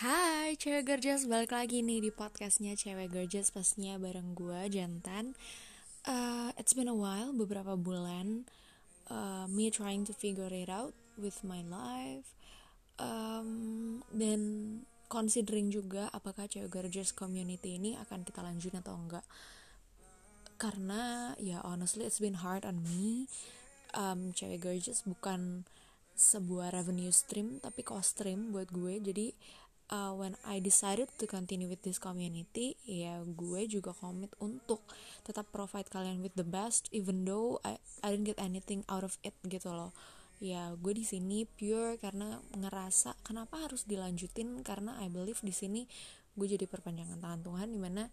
Hai cewek gorgeous balik lagi nih di podcastnya cewek gorgeous pastinya bareng gue jantan. Uh, It's been a while beberapa bulan. Uh, Me trying to figure it out with my life. Um, Dan considering juga apakah cewek gorgeous community ini akan kita lanjutin atau enggak. Karena ya honestly it's been hard on me. Um, Cewek gorgeous bukan sebuah revenue stream tapi cost stream buat gue. Jadi when I decided to continue with this community ya gue juga komit untuk tetap provide kalian with the best even though I, I didn't get anything out of it gitu loh. Ya gue di sini pure karena ngerasa kenapa harus dilanjutin karena I believe di sini gue jadi perpanjangan tangan Tuhan di mana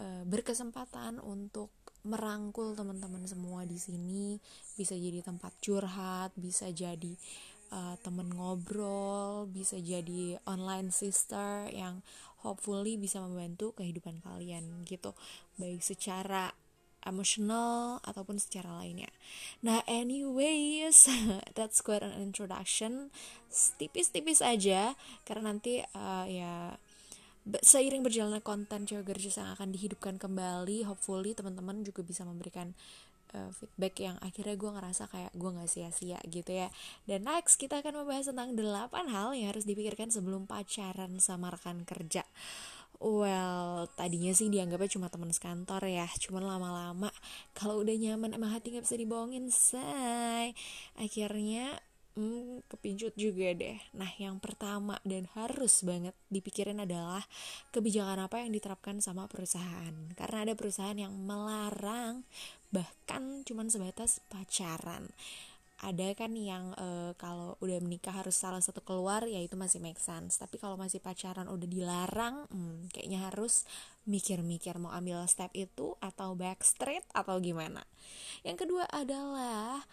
uh, berkesempatan untuk merangkul teman-teman semua di sini bisa jadi tempat curhat bisa jadi uh, temen ngobrol, bisa jadi online sister yang hopefully bisa membantu kehidupan kalian gitu, baik secara emotional ataupun secara lainnya. Nah, anyways, that's quite an introduction, tipis-tipis aja karena nanti uh, ya seiring berjalannya konten cewek gerjus yang akan dihidupkan kembali, hopefully teman-teman juga bisa memberikan uh, feedback yang akhirnya gue ngerasa kayak gue gak sia-sia gitu ya. Dan next kita akan membahas tentang 8 hal yang harus dipikirkan sebelum pacaran sama rekan kerja. Well, tadinya sih dianggapnya cuma teman sekantor ya Cuman lama-lama. Kalau udah nyaman emang hati gak bisa dibohongin say. Akhirnya hmm, kepincut juga deh. Nah, yang pertama dan harus banget dipikirin adalah kebijakan apa yang diterapkan sama perusahaan. Karena ada perusahaan yang melarang bahkan cuman sebatas pacaran. Ada kan yang e, kalau udah menikah harus salah satu keluar ya itu masih make sense. Tapi kalau masih pacaran udah dilarang, hmm, kayaknya harus mikir-mikir mau ambil step itu atau backstreet atau gimana. Yang kedua adalah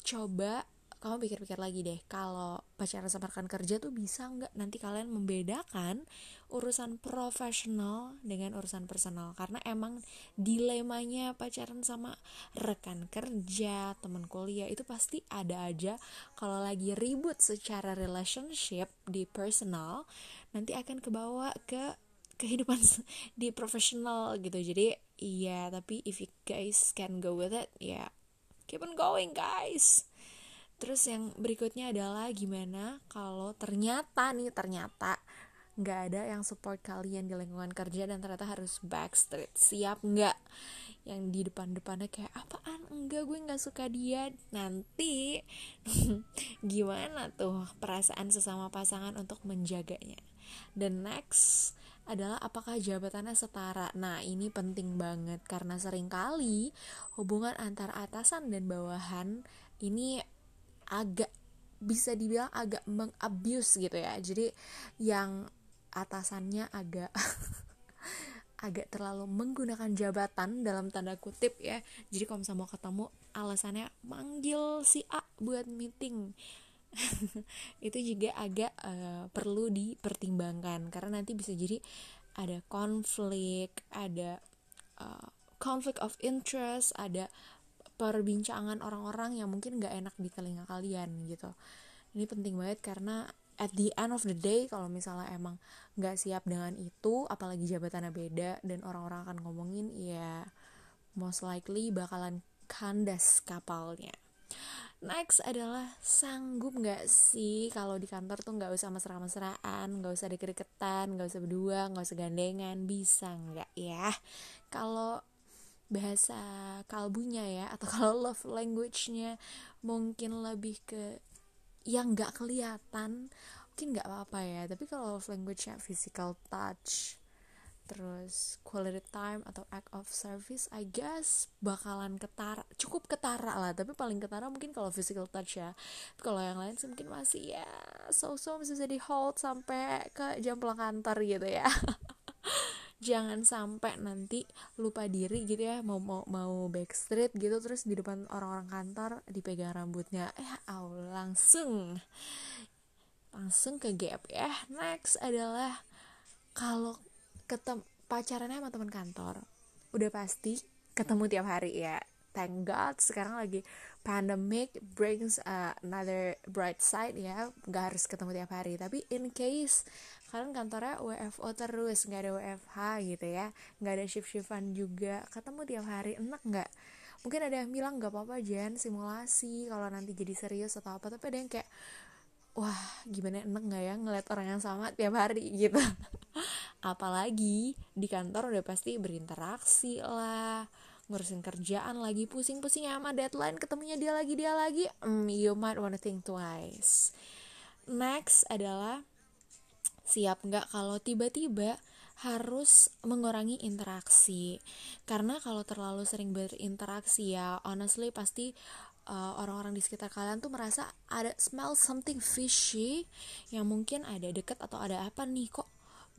coba kamu pikir-pikir lagi deh kalau pacaran sama rekan kerja tuh bisa nggak nanti kalian membedakan urusan profesional dengan urusan personal? Karena emang dilemanya pacaran sama rekan kerja teman kuliah itu pasti ada aja. Kalau lagi ribut secara relationship di personal nanti akan kebawa ke kehidupan di profesional gitu. Jadi iya tapi if you guys can go with it ya yeah, keep on going guys Terus yang berikutnya adalah gimana kalau ternyata nih ternyata nggak ada yang support kalian di lingkungan kerja dan ternyata harus backstreet. Siap nggak? Yang di depan-depannya kayak apaan? Enggak gue nggak suka dia. Nanti gimana tuh perasaan sesama pasangan untuk menjaganya? Dan next adalah apakah jabatannya setara? Nah ini penting banget karena sering kali hubungan antar atasan dan bawahan ini agak bisa dibilang agak mengabuse gitu ya. Jadi yang atasannya agak agak terlalu menggunakan jabatan dalam tanda kutip ya. Jadi kalau misalnya mau ketemu alasannya manggil si A buat meeting. Itu juga agak uh, perlu dipertimbangkan. Karena nanti bisa jadi ada konflik ada uh, conflict of interest ada perbincangan orang-orang yang mungkin gak enak di telinga kalian gitu ini penting banget karena at the end of the day kalau misalnya emang gak siap dengan itu apalagi jabatannya beda dan orang-orang akan ngomongin ya most likely bakalan kandas kapalnya Next adalah sanggup gak sih kalau di kantor tuh gak usah mesra-mesraan, gak usah deket-deketan, gak usah berdua, gak usah gandengan, bisa nggak ya? Kalau bahasa kalbunya ya atau kalau love language-nya mungkin lebih ke yang nggak kelihatan mungkin nggak apa-apa ya. Tapi kalau love language-nya physical touch terus quality time atau act of service I guess bakalan ketara cukup ketara lah. Tapi paling ketara mungkin kalau physical touch ya. Kalau yang lain sih mungkin masih ya so so bisa jadi hold sampai ke jam pulang kantor gitu ya jangan sampai nanti lupa diri gitu ya mau mau mau backstreet gitu terus di depan orang-orang kantor dipegang rambutnya. Eh aw langsung. Langsung ke gap ya. Next adalah kalau ketem pacarannya sama teman kantor udah pasti ketemu tiap hari ya thank god sekarang lagi pandemic brings uh, another bright side ya. Nggak harus ketemu tiap hari tapi in case kalian kantornya WFO terus nggak ada WFH gitu ya nggak ada shift shiftan juga ketemu tiap hari enak nggak? Mungkin ada yang bilang nggak apa-apa Jen simulasi kalau nanti jadi serius atau apa tapi ada yang kayak wah gimana enak nggak ya ngeliat orang yang sama tiap hari? gitu. Apalagi di kantor udah pasti berinteraksi lah ngurusin kerjaan lagi pusing-pusing sama deadline ketemunya dia lagi dia lagi mm, you might wanna think twice. Next adalah siap nggak kalau tiba-tiba harus mengurangi interaksi? Karena kalau terlalu sering berinteraksi ya honestly pasti uh, orang-orang uh, di sekitar kalian tuh merasa ada smell something fishy yang mungkin ada deket atau ada apa nih kok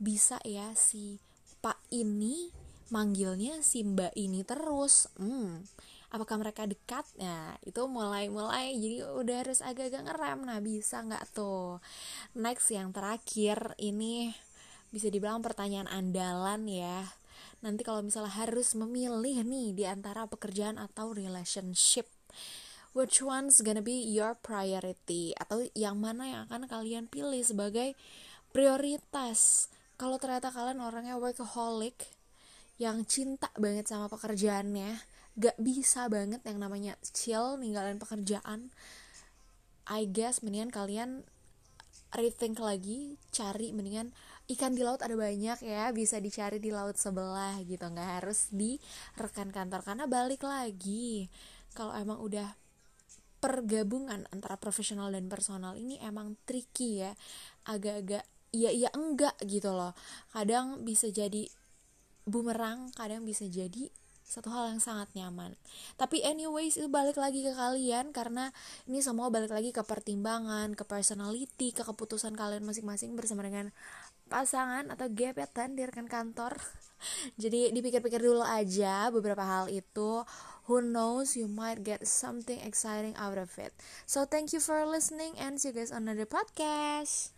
bisa ya si pak ini manggilnya si mbak ini terus. Hmm apakah mereka dekat? Nah itu mulai mulai jadi udah harus agak-agak ngerem. Nah bisa nggak tuh? Next yang terakhir ini bisa dibilang pertanyaan andalan ya. Nanti kalau misalnya harus memilih nih di antara pekerjaan atau relationship which one's gonna be your priority? Atau yang mana yang akan kalian pilih sebagai prioritas? Kalau ternyata kalian orangnya workaholic yang cinta banget sama pekerjaannya gak bisa banget yang namanya chill ninggalin pekerjaan I guess mendingan kalian rethink lagi cari mendingan ikan di laut ada banyak ya bisa dicari di laut sebelah gitu nggak harus di rekan kantor. Karena balik lagi kalau emang udah pergabungan antara profesional dan personal ini emang tricky ya agak-agak iya iya enggak gitu loh. Kadang bisa jadi bumerang kadang bisa jadi satu hal yang sangat nyaman. Tapi anyways itu balik lagi ke kalian karena ini semua balik lagi ke pertimbangan, ke personality, ke keputusan kalian masing-masing bersama dengan pasangan atau gebetan di rekan kantor. Jadi dipikir-pikir dulu aja beberapa hal itu. Who knows you might get something exciting out of it. So thank you for listening and see you guys on another podcast.